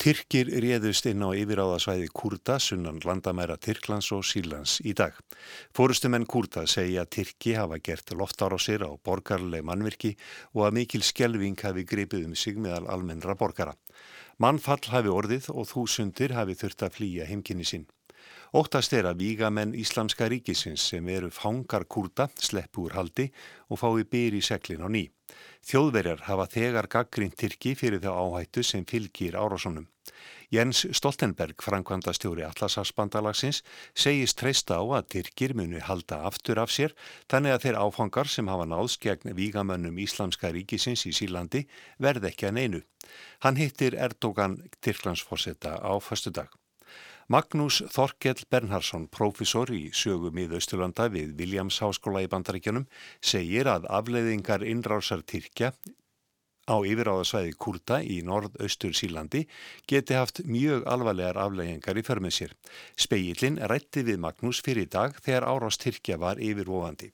Tyrkir réðust inn á yfiráðasvæði Kurda, sunnan landamæra Tyrklands og Sílands í dag. Fórustumenn Kurda segja að Tyrki hafa gert loftar á sér á borgarleg mannvirki og að mikil skjelving hafi gripið um sig meðal almennra borgara. Mannfall hafi orðið og þúsundir hafi þurft að flýja heimkynni sín. Óttast er að vígamenn Íslamska ríkisins sem eru fangar Kurda sleppu úr haldi og fái byr í seglin á ný. Þjóðverjar hafa þegar gaggrínt Tyrki fyrir þá áhættu sem fylgir árásunum. Jens Stoltenberg, framkvæmda stjóri Atlasafsbandalagsins, segist treysta á að Tyrkir muni halda aftur af sér þannig að þeir áfangar sem hafa náðs gegn vígamönnum Íslamska ríkisins í Sílandi verð ekki að neinu. Hann hittir Erdogan Tyrklandsforsetta á förstu dag. Magnús Þorkell Bernhardsson, profesor í sögum í Þausturlanda við Williams Háskóla í Bandaríkjanum, segir að afleiðingar innrásar Tyrkja á yfiráðasvæði Kurta í norð-austur Sílandi geti haft mjög alvarlegar afleiðingar í förmið sér. Speillin rætti við Magnús fyrir dag þegar árás Tyrkja var yfirvofandi.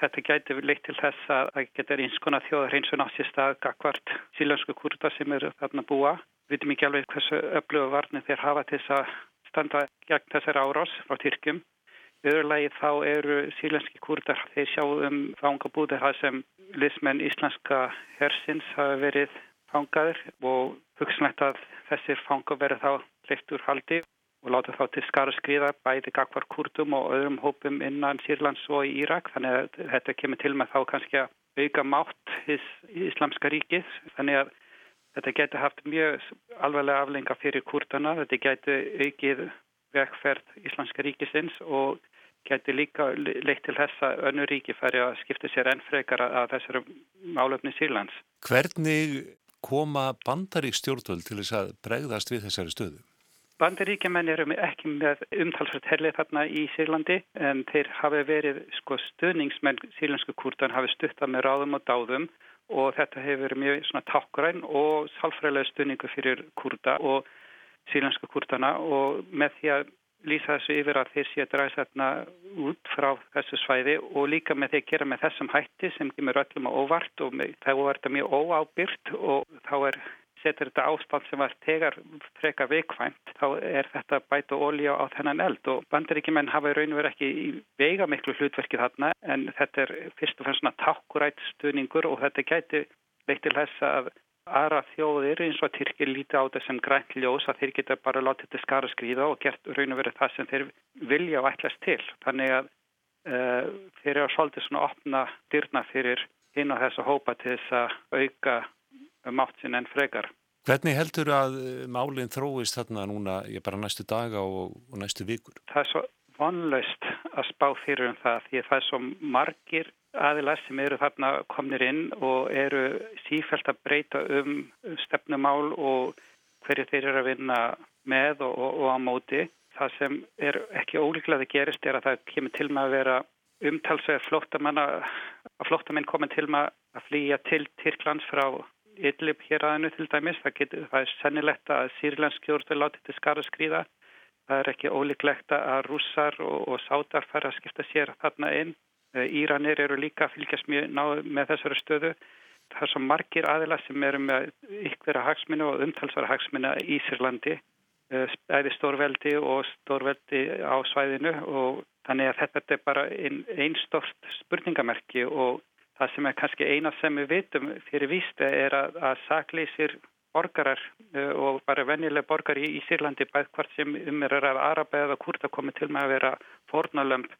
Þetta gæti leitt til þess að það getur einskona þjóðar eins og náttúrulega stað gagvart sílensku kurta sem eru þarna búa. Við veitum ekki alveg hversu öfluga varnir þeir hafa til þess að standa gegn þessar árás frá Tyrkjum. Öðurlegi þá eru sílenski kurdar þeir sjá um fangabúðir það sem lismenn íslenska hersins hafa verið fangaður og hugsanlegt að þessir fanga verið þá leitt úr haldi og láta þá til skara skriða bæði gagvar kurdum og öðrum hópum innan Sýrlands og í Írak. Þannig að þetta kemur til með þá kannski að auka mátt í Íslamska ríkið þannig að Þetta getur haft mjög alvarlega aflenga fyrir kurtana, þetta getur aukið vegferð Íslandska ríkisins og getur líka leitt til þess að önnu ríki færi að skipta sér enn frekar að þessari málöfni Sýrlands. Hvernig koma bandarík stjórnvöld til þess að bregðast við þessari stöðu? Bandaríkjumenn eru ekki með umtalsvært herlið þarna í Sýrlandi en þeir hafi verið sko, stöðningsmenn sílensku kurtan hafi stuttað með ráðum og dáðum og þetta hefur verið mjög svona tákgræn og salfræðilega stunningu fyrir kurda og sílenska kurdana og með því að lýsa þessu yfir að þeir sé að draga þarna út frá þessu svæði og líka með því að gera með þessum hætti sem kemur öllum á óvart og þá er þetta mjög óábyrt og þá er setur þetta ástand sem var tegar freka veikvæmt, þá er þetta bæta ólíja á þennan eld og bandaríkjumenn hafa í raun og verið ekki í veiga miklu hlutverki þarna en þetta er fyrst og fremst svona takkurætt stuðningur og þetta gæti leitt til þess að aðra þjóðir eins og Tyrkir líti á þetta sem grænt ljós að þeir geta bara látið þetta skara skrýða og gert raun og verið það sem þeir vilja og ætlast til. Þannig að uh, þeir eru að svolítið svona opna dyrna fyrir hinn og þessa hópa til þess að auka mátt sinna en frekar. Hvernig heldur að eh, málinn þróist þarna núna, ég bara næstu daga og, og næstu vikur? Það er svo vonlaust að spá fyrir um það því að það er svo margir aðilar sem eru þarna komnir inn og eru sífælt að breyta um stefnumál og hverju þeir eru að vinna með og, og, og á móti. Það sem er ekki ólíklega að gerist er að það kemur til með að vera umtalsvegar flóttamann að flóttamenn komið til með að flýja til Tyrklands frá Idlib hér aðeinu til dæmis. Það, getur, það er sennilegt að sýrlensk jórnveld láti til skara skrýða. Það er ekki ólíklegt að rússar og, og sátar fara að skipta sér þarna inn. Eh, Íranir eru líka að fylgjast mjög náðu með þessari stöðu. Það er svo margir aðila sem eru með ykkvera hagsminu og umtalsvara hagsminu í Ísirlandi, æði eh, stórveldi og stórveldi á svæðinu og þannig að þetta er bara einn ein stort spurningamerki og Það sem er kannski eina sem við vitum fyrir vísta er að, að sakleysir borgarar uh, og bara vennilega borgar í, í Sýrlandi bæð hvort sem um er að Araba eða Kurta komið til með að vera fornalömp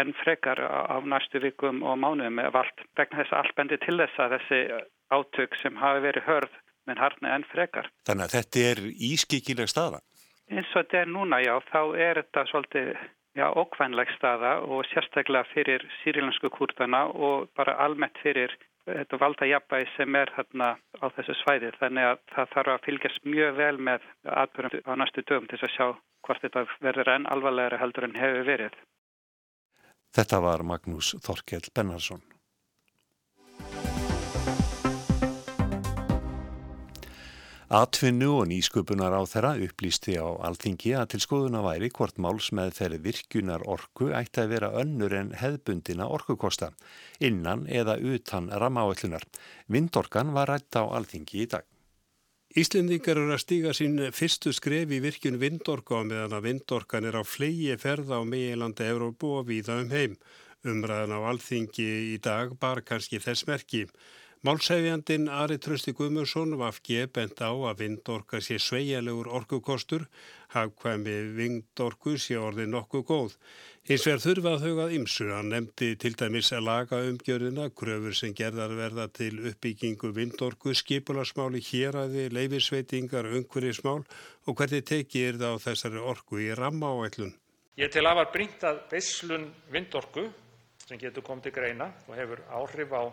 en frekar á, næstu vikum og mánuðum eða vald. Vegna þess að allt bendi til þess að þessi átök sem hafi verið hörð menn harna en frekar. Þannig að þetta er ískikileg staða? Eins og þetta er núna já, þá er þetta svolítið já, okkvænleg staða og sérstaklega fyrir sýrilansku kurdana og bara almennt fyrir þetta valda jafnbæði sem er hérna á þessu svæði þannig að það þarf að fylgjast mjög vel með atbyrjum á næstu dögum til að sjá hvort þetta verður enn alvarlegri heldur en hefur verið. Þetta var Magnús Þorkell Bennarsson. Atvinnu og nýsköpunar á þeirra upplýsti á alþingi að til skoðuna væri hvort máls með þeirri virkunar orku ætti að vera önnur en hefðbundina orkukosta, innan eða utan ramáallunar. Vindorkan var rætt á alþingi í dag. Íslendingar eru að stíga sín fyrstu skref í virkun vindorka á meðan að vindorkan er á fleigi ferða á meilandi Európu og víða um heim. Umræðan á alþingi í dag bar kannski þess merki. Málsæfjandin Ari Trösti Guðmursson var gefbent á að vindorka sé sveigjarlegur orkukostur, hafkvæmi vindorku sé orðið nokkuð góð. Hins vegar þurfa að hugað ymsu, hann nefndi til dæmis að laga umgjörðina, gröfur sem gerðar verða til uppbyggingu vindorku, skipularsmáli, héræði, leifisveitingar, umhverjismál og hvernig tekið er það á þessari orku í ramma áætlun. Ég til að var brínt að visslun vindorku sem getur komið til greina og hefur áhrif á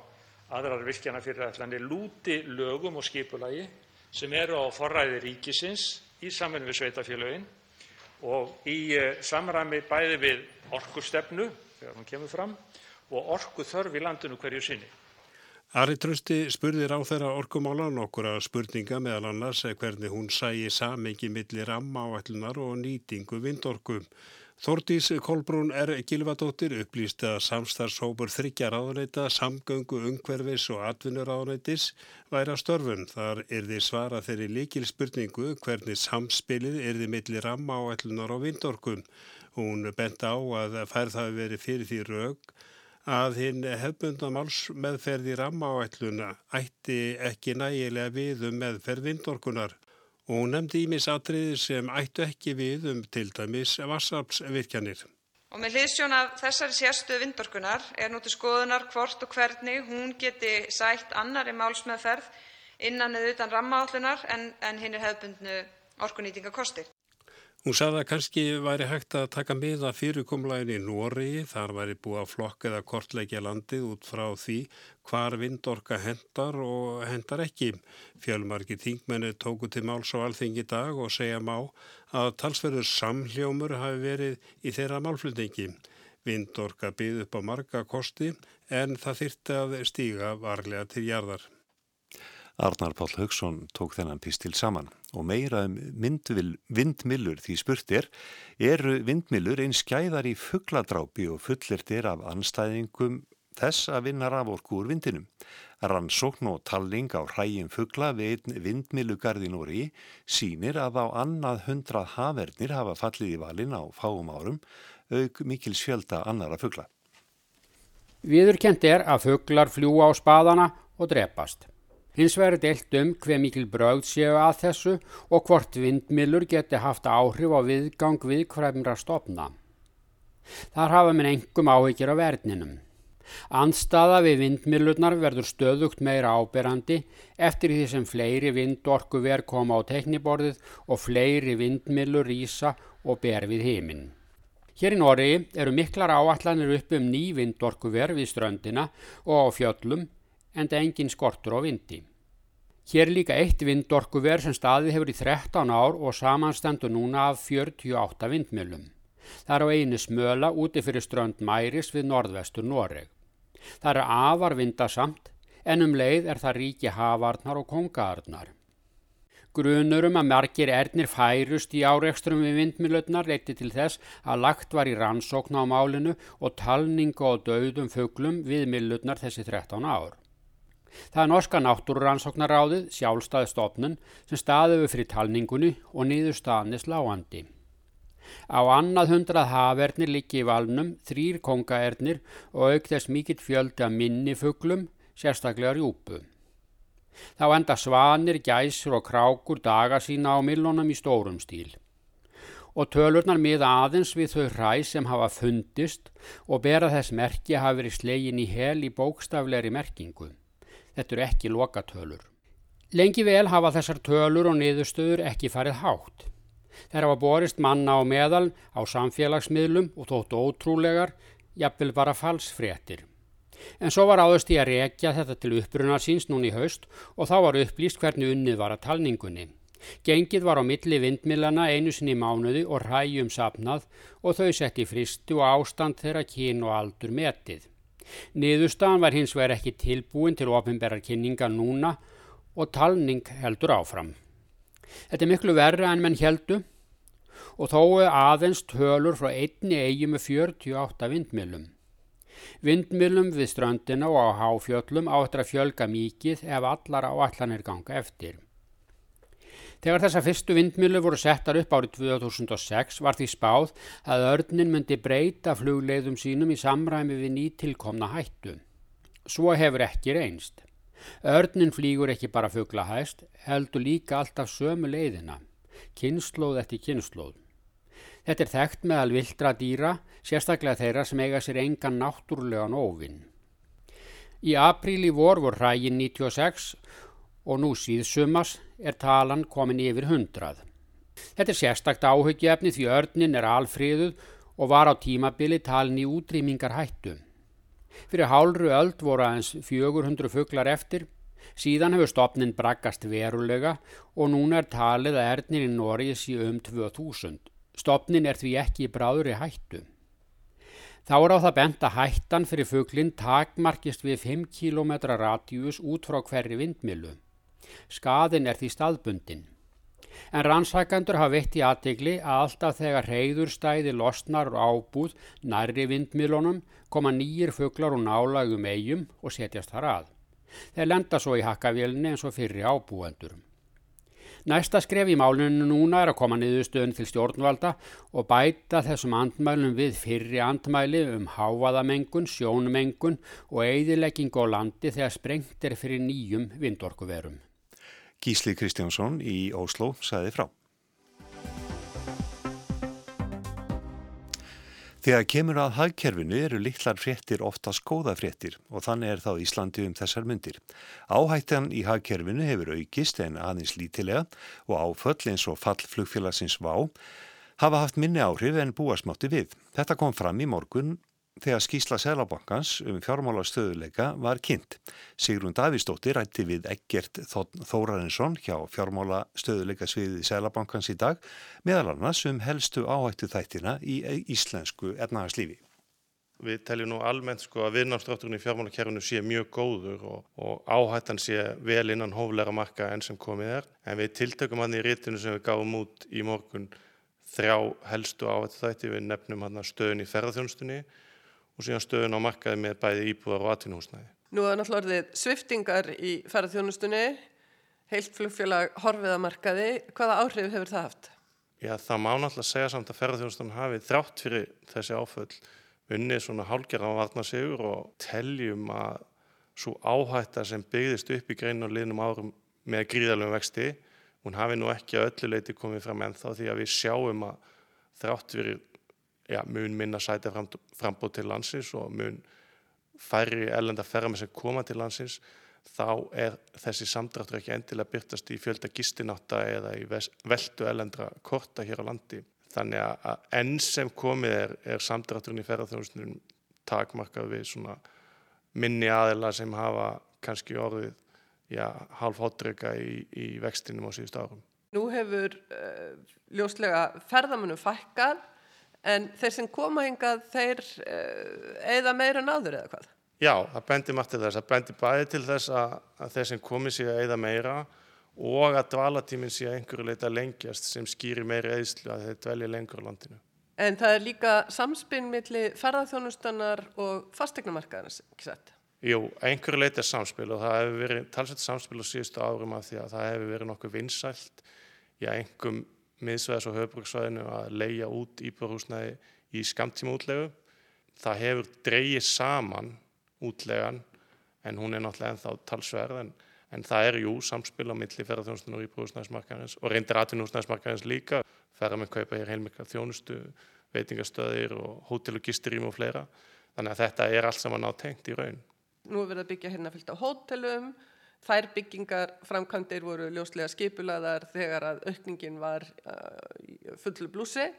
aðrar virkjanafyrirætlanir lúti lögum og skipulagi sem eru á forræði ríkisins í samvinnu við sveitarfélögin og í eh, samræmi bæði við orkustefnu þegar hún kemur fram og orkuþörf í landinu hverju sinni. Ari Trösti spurði ráð þeirra orkumála nokkura spurninga meðal annars hvernig hún sæi samengi millir ramma áætlunar og nýtingu vindorkum. Þordís Kolbrún er Gilvadóttir upplýsti að samstarfshópur þryggja ráðuneyta, samgöngu, ungverfis og atvinnuráðuneytis væri að störfum. Þar er þið svara þeirri líkil spurningu hvernig samspilið er þið milli ramma áætlunar og vindorkum. Hún bent á að færð hafi verið fyrir því raug að hinn hefbundamáls meðferði ramma áætluna ætti ekki nægilega við um meðferð vindorkunar og hún nefndi ímisatriði sem ættu ekki við um til dæmis vassarpsvirkjanir. Og með hliðsjón af þessari sérstuðu vindorkunar er nú til skoðunar hvort og hvernig hún geti sætt annari málsmeðferð innan eða utan rammaállunar en, en hinn er hefðbundnu orkunýtingakostir. Hún sagði að kannski væri hægt að taka miða fyrirkomlægin í Nóri, þar væri búið að flokka eða kortleikja landið út frá því hvar vindorka hendar og hendar ekki. Fjölmarki þingmenni tóku til máls á alþingi dag og segja má að talsverður samhljómur hafi verið í þeirra málflutningi. Vindorka byggð upp á marga kosti en það þyrti að stíga varlega til jarðar. Arnar Pál Haugsson tók þennan pistil saman og meira um vindmillur því spurt er, eru vindmillur einn skæðar í fuggladrápi og fullirt er af anstæðingum þess að vinna raforku úr vindinum. Rannsókn og talling á hrægjum fuggla við vindmillugarðin úr í sínir að á annað hundrað hafernir hafa fallið í valin á fáum árum auk mikil sjölda annara fuggla. Viðurkent er að fugglar fljúa á spadana og drepast. Hins vegar deilt um hver mikil brauð séu að þessu og hvort vindmilur geti haft áhrif á viðgang viðkvæmra stopna. Þar hafa minn engum áhyggjur á verðninum. Anstaða við vindmilurnar verður stöðugt meira áberandi eftir því sem fleiri vindorku verð koma á tekniborðið og fleiri vindmilur rýsa og ber við heiminn. Hér í Nóri eru miklar áallanir upp um ný vindorku verð við ströndina og á fjöllum en það engin skortur á vindi. Hér líka eitt vindorkuver sem staði hefur í 13 ár og samanstendur núna af 48 vindmjölum. Það er á einu smöla úti fyrir strönd Mæris við norðvestur Noreg. Það er afar vindasamt en um leið er það ríki hafarnar og kongaarnar. Grunurum að margir ernir færust í áreikstrum við vindmilötnar leyti til þess að lagt var í rannsókn á málinu og talningu og döðum fuglum við milötnar þessi 13 ár. Það er norska náttúrurannsóknaráðið, sjálfstæði stofnun, sem staðuðu fyrir talningunni og niður staðni sláandi. Á annað hundrað hafernir líki í valnum, þrýr kongaernir og auk þess mikill fjöldi að minnifuglum, sérstaklega rjúpu. Þá enda svanir, gæsur og krákur daga sína á millunum í stórum stíl. Og tölurnar miða aðeins við þau hræ sem hafa fundist og bera þess merki hafi verið slegin í hel í bókstafleiri merkingu. Þetta eru ekki lokatölur. Lengi vel hafa þessar tölur og niðurstöður ekki farið hátt. Þeir hafa borist manna á meðal á samfélagsmiðlum og þóttu ótrúlegar, jafnvel bara falsfréttir. En svo var áðust í að rekja þetta til uppbrunnar síns núni í haust og þá var upplýst hvernig unnið var að talningunni. Gengið var á milli vindmilana einu sinni mánuði og ræjum sapnað og þau sett í fristu og ástand þeirra kín og aldur metið. Niðurstaðan var hins vegar ekki tilbúin til ofinberrar kynninga núna og talning heldur áfram. Þetta er miklu verra en menn heldu og þó aðeins tölur frá einni eigi með 48 vindmilum. Vindmilum við strandina og á háfjöllum áttur að fjölga mikið ef allar áallanir ganga eftir. Þegar þessa fyrstu vindmilu voru settar upp árið 2006 var því spáð að örnin myndi breyta flugleiðum sínum í samræmi við nýtilkomna hættu. Svo hefur ekki reynst. Örnin flýgur ekki bara fuglahæst, heldur líka alltaf sömu leiðina, kynnslóð eftir kynnslóð. Þetta er þekkt meðal vildra dýra, sérstaklega þeirra sem eiga sér engan náttúrulegan óvinn. Í apríl í vor voru rægin 96 og nú síðsumas er talan komin yfir 100. Þetta er sérstakt áhugjefni því örnin er alfríðuð og var á tímabili talin í útrýmingar hættu. Fyrir hálru öld voru aðeins 400 fugglar eftir, síðan hefur stopnin braggast verulega og núna er talið að ernir í Norgi sé um 2000. Stopnin er því ekki í hættu. Þá er á það bent að hættan fyrir fugglinn takmarkist við 5 km radíus út frá hverri vindmilu. Skaðin er því staðbundin. En rannsækandur hafa veitt í aðtegli að alltaf þegar reyðurstæði losnar og ábúð nærri vindmilunum koma nýjir fugglar og nálagum eigum og setjast þar að. Þeir lenda svo í hakkavélni eins og fyrri ábúendur. Næsta skref í máluninu núna er að koma niðurstöðun til stjórnvalda og bæta þessum andmælum við fyrri andmæli um hávaðamengun, sjónumengun og eigðilegging á landi þegar sprengt er fyrir nýjum vindorkuverum. Gísli Kristjánsson í Óslo saði frá. Þegar kemur að hagkerfinu eru litlar fréttir ofta skóðafréttir og þannig er þá Íslandi um þessar myndir. Áhættan í hagkerfinu hefur aukist en aðeins lítilega og áföll eins og fall flugfélagsins vá hafa haft minni áhrif en búasmátti við. Þetta kom fram í morgun þegar skísla Sælabankans um fjármála stöðuleika var kynnt. Sigrun Davísdóttir rætti við Eggert Þórarinsson hjá fjármála stöðuleika sviðið Sælabankans í dag meðal annars um helstu áhættu þættina í íslensku efnagaslífi. Við teljum nú almennt sko að viðnámsdrátturinn í fjármálakerfinu sé mjög góður og, og áhættan sé vel innan hófleira marka enn sem komið er. En við tiltökum hann í rítinu sem við gáum út í morgun þrjá helstu áhættu þætti við nefnum hann stöðun í ferðarþjónustunni og síðan stöðun á markaði með bæði íbúðar og atvinnuhúsnæði. Nú er náttúrulega orðið sviftingar í ferðarþjónustunni, heilt flugfélag horfiðamarkaði. Hvaða áhrif hefur það haft? Já, það má náttúrulega segja samt að ferðarþjónustunum hafi þrátt fyrir þessi áföll unnið svona hálgjara á varnasigur og teljum að svo áhætta sem byggðist upp í greinu og liðnum árum með gríðalögum vexti, hún hafi nú ekki að öllu leiti komið fram ennþá því að við sjáum að þrátt fyrir ja, mun minna sæti frambóð til landsins og mun færri ellenda ferðarmenn sem koma til landsins þá er þessi samdráttur ekki endilega byrtast í fjölda gistináta eða í veldu ellendra korta hér á landi. Þannig að enn sem komið er, er samdrátturinn í ferðarþjónustunum takmarkað við svona minni aðila sem hafa kannski orðið já, half hotreika í, í vextinum á síðust árum. Nú hefur uh, ljóslega ferðarmennu fækkað en þeir sem koma hingað þeir eða eh, meira náður eða hvað? Já, það bendir margt til þess. Það bendir bæði til þess að, að þeir sem komi sér að eða meira og að dvalatíminn sé að einhverju leita lengjast sem skýri meiri eðslu að þeir dvelja lengur á landinu. En það er líka samspinn millir ferðarþjónustannar og fastegnumarkaðarins, ekki sett? Jú, einhverju leita er samspil og það hefur verið talsett samspil á síðustu árum af því að það hefur verið nokkuð vinsælt í einhverjum miðsvæðis og höfbruksvæðinu að leia út íbúrhúsnæði í skamtíma útlegu. Það hefur dreyið saman útlegan en hún er náttúrulega ennþá talsverð en, en það er jú samspil á milli ferðarþjónustunum og íbúrhúsnæðismarkaðins og reyndir atvinnúsnæðismarkaðins líka. Ferðar með kaupa hér heilmikla þjónustu, veitingastöðir og hótel og gisturím og fleira. Þannig að þetta er allt saman átengt í raun. Nú er verið að byggja hérna fylgt á hótelum, Þær byggingar framkvæmdir voru ljóslega skipulaðar þegar að aukningin var uh, fullu blúsi.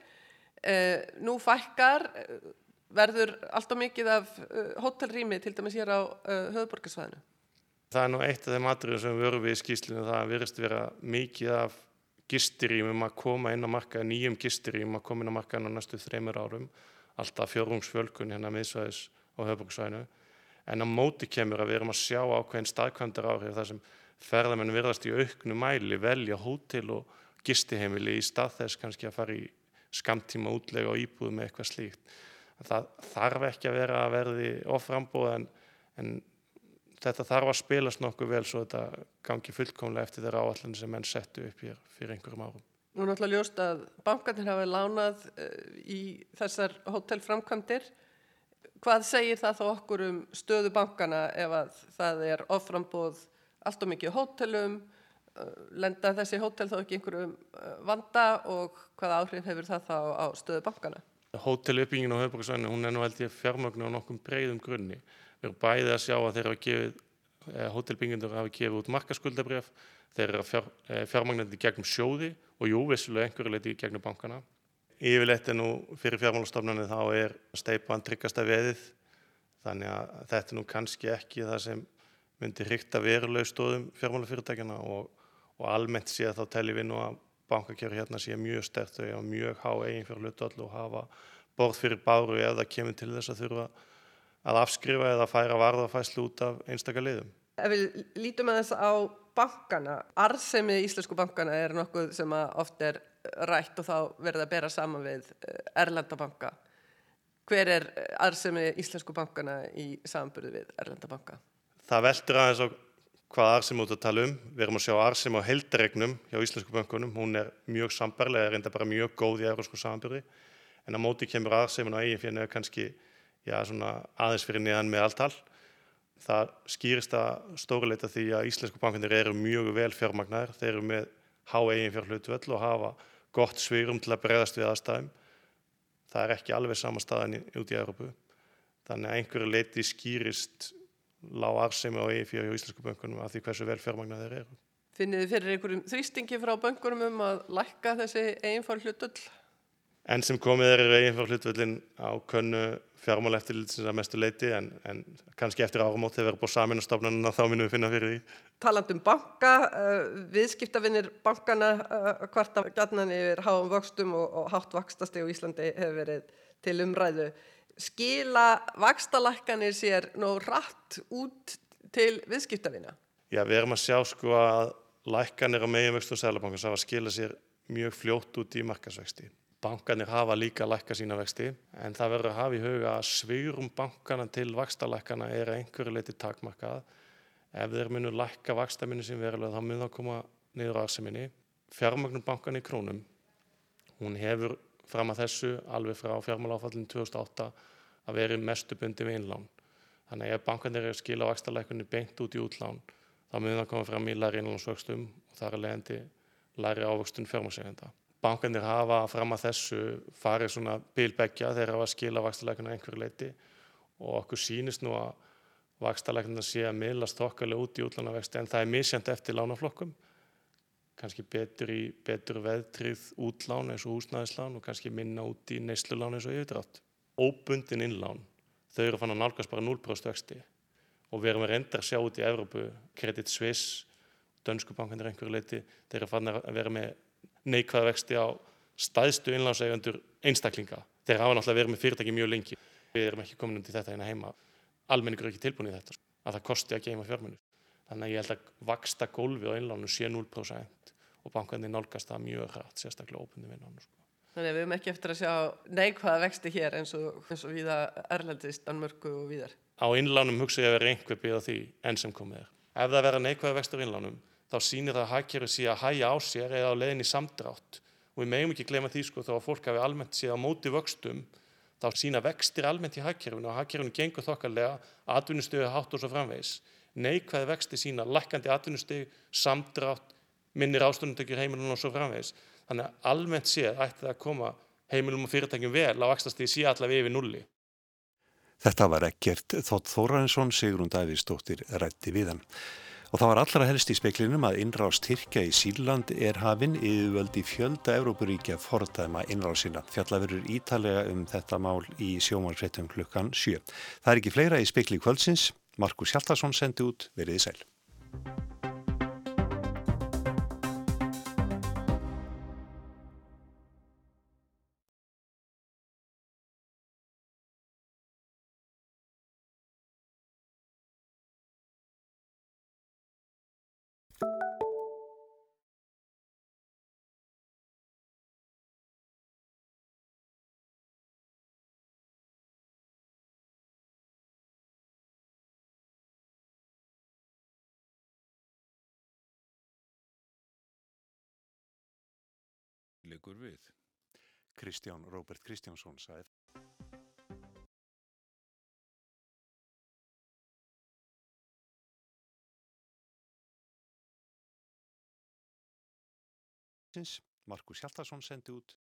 Uh, nú fækkar, uh, verður alltaf mikið af hótelrými til dæmis hér á höfuborgarsvæðinu? Það er nú eitt af þeim atriðum sem við vorum við í skýslinu. Það verðist vera mikið af gistirýmum að koma inn á markaði, nýjum gistirýmum að koma inn á markaðinu á næstu þreymur árum. Alltaf fjórumsfjölkun hérna miðsvæðis á höfuborgarsvæðinu en á móti kemur að við erum að sjá ákveðin staðkvæmdar áhrif þar sem ferðamenn virðast í auknu mæli velja hótel og gistiheimili í stað þess kannski að fara í skamtíma útlega og íbúð með eitthvað slíkt. Það þarf ekki að vera að verði oframbóð en, en þetta þarf að spilast nokkuð vel svo þetta gangi fullkomlega eftir þeirra áallan sem menn settu upp hér fyrir einhverjum árum. Nú er náttúrulega ljóst að bankarnir hafa lánað uh, í þessar hótelframkvæmdir. Hvað segir það þá okkur um stöðu bankana ef að það er offrambóð allt og mikið hótelum, uh, lenda þessi hótel þá ekki einhverjum uh, vanda og hvaða áhrif hefur það þá á stöðu bankana? Hóteluppbyggingin á höfbruksvæðinu, hún er nú held ég fjármögnu á nokkum breyðum grunni. Við erum bæðið að sjá að þeir hafa gefið, eh, hótelbyggindur hafa gefið út markaskuldabref, þeir eru fjár, eh, fjármögnandi gegnum sjóði og jú, vissulega einhverju leiti gegnum bankana. Yfirleitt er nú fyrir fjármálastofnarnir þá er steipan tryggasta veðið, þannig að þetta er nú kannski ekki það sem myndir hrykta veruleg stóðum fjármálafyrirtækjana og, og almennt sé að þá telli við nú að bankakjöru hérna sé mjög stert og mjög há eigin fyrir hlutvall og hafa borð fyrir báru ef það kemur til þess að þurfa að afskrifa eða færa varðafæslu út af einstakar liðum. Ef við lítum að þess á bankana, arðsemi íslensku bankana er nokkuð sem oft er rætt og þá verður að bera saman við Erlendabanka. Hver er arðsemi íslensku bankana í samanbyrðu við Erlendabanka? Það veldur aðeins á hvað arðsemi út að tala um. Við erum að sjá arðsemi á heildaregnum hjá íslensku bankunum. Hún er mjög sambarlega, er reynda bara mjög góð í eurósku samanbyrði. En á móti kemur arðsemin á eigin fyrir kannski já, aðeins fyrir neðan með alltal. Það skýrist að stórileita því að íslensku bankunir eru mjög vel fjármagnar. Þeir eru með há eigin fyrir hlutvöld og hafa gott svýrum til að bregðast við aðstæðum. Það er ekki alveg sama staðan út í Európu. Þannig að einhverju leiti skýrist lág arsemi á EIF og íslensku bönkunum af því hversu vel fjármagnar þeir eru. Finnið þið fyrir einhverjum þrýstingi frá bönkunum um að lækka þessi eiginfár hlutull? Enn sem komið er eiginfár hlutullin á könnu fjármála eftirlitsins að mestu leiti en, en kannski eftir áramót þegar við erum búið samin og stofnunum þá minnum við finna fyrir því. Taland um banka, uh, viðskiptavinnir bankana uh, hvarta gætnan yfir háum vöxtum og, og hátt vakstasti og Íslandi hefur verið til umræðu skila vakstalækkanir sér nóg rætt út til viðskiptavina? Já, við erum að sjá sko að lækkanir á meginvextu og sælabankans hafa skila sér mjög fljótt út í markasvexti. Bankanir hafa líka lækka sína vexti en það verður að hafa í huga að svýrum bankana til vakstalækkana er einhverju leiti takmarkað. Ef þeir munu lækka vakstaminni sem verulega þá mun það koma niður á arseminni. Fjármagnum bankan í krónum, hún hefur fram að þessu alveg frá fjármáláfallinu 2008 að veri mestu bundi við innlán. Þannig ef bankanir er að skila vaxtalækunni beint út í útlán þá mun það koma fram í læri innlánsvöxtum og það er leðandi læri ávöxtun fjármásegenda. Bankanir hafa fram að þessu farið svona bilbeggja þegar hafa að skila vaxtalækunni einhverju leiti og okkur sínist nú að vaxtalækunna sé að miðlast þokkarlega út í útlánavexti en það er misjant eftir lánaflokkum kannski betur í betur veðtrið útlán eins og húsnæðislán og kannski minna út í neyslulán eins og yfirdrátt. Óbundin innlán, þau eru fann að nálgast bara 0% vexti og við erum að reynda að sjá út í Evrópu, Credit Suisse, Dönsku bankanir einhverju leiti, þeir eru fann að vera með neikvæða vexti á staðstu innlánseigandur einstaklinga. Þeir hafa náttúrulega verið með fyrirtæki mjög lengi. Við erum ekki komin undir þetta hérna heima. Almenningur er ekki tilbúin í þetta, að það kosti að geima fjármunni. Þannig að ég held að vaksta gólfi á einlánu sé 0% og bankandi nálgast það mjög hrætt, sérstaklega óbundi við nánu. Sko. Þannig að við höfum ekki eftir að sjá neikvæða vexti hér eins og, eins og viða Erlendist, Danmörku og viðar. Á innlánum hugsa ég að vera einhver byggða því enn sem komið er. Ef það vera neikvæða vextur innlánum, þá sýnir það að hagkerfið sé að hæja á sér eða á leðin í samdrátt. Og við meðum ekki glema því sko þá að fólk hafi almennt séð á móti vöxtum, þá sína vextir almennt í hagkerfinu og hagkerfinu gengur þokkarlega, atvinnustöðu hátt og svo framvegis. Neikvæði vexti sína lækandi atvinnustöðu, samdrátt, minnir ástönduntökjur heimilum og svo framvegis. Þannig að almennt séð ætti það að koma heimilum og fyrirtækjum vel á axtastíði sí allavega yfir nulli. Þetta var ekkert Þótt Þórarinsson, Sigrun Davíðsdóttir rætti við hann. Og það var allra helst í speklinum að innrást Tyrkja í Síland er hafinn yfirvöldi fjölda Európuríkja fordæma innrásina. Fjallaverur ítalega um þetta mál í sjómanfréttum klukkan 7. Það er ekki fleira í spekli kvöldsins. Markus Hjaltarsson sendi út veriði sæl. Likur við. Kristján Róbert Kristjánsson sagði Markus Hjaltarsson sendi út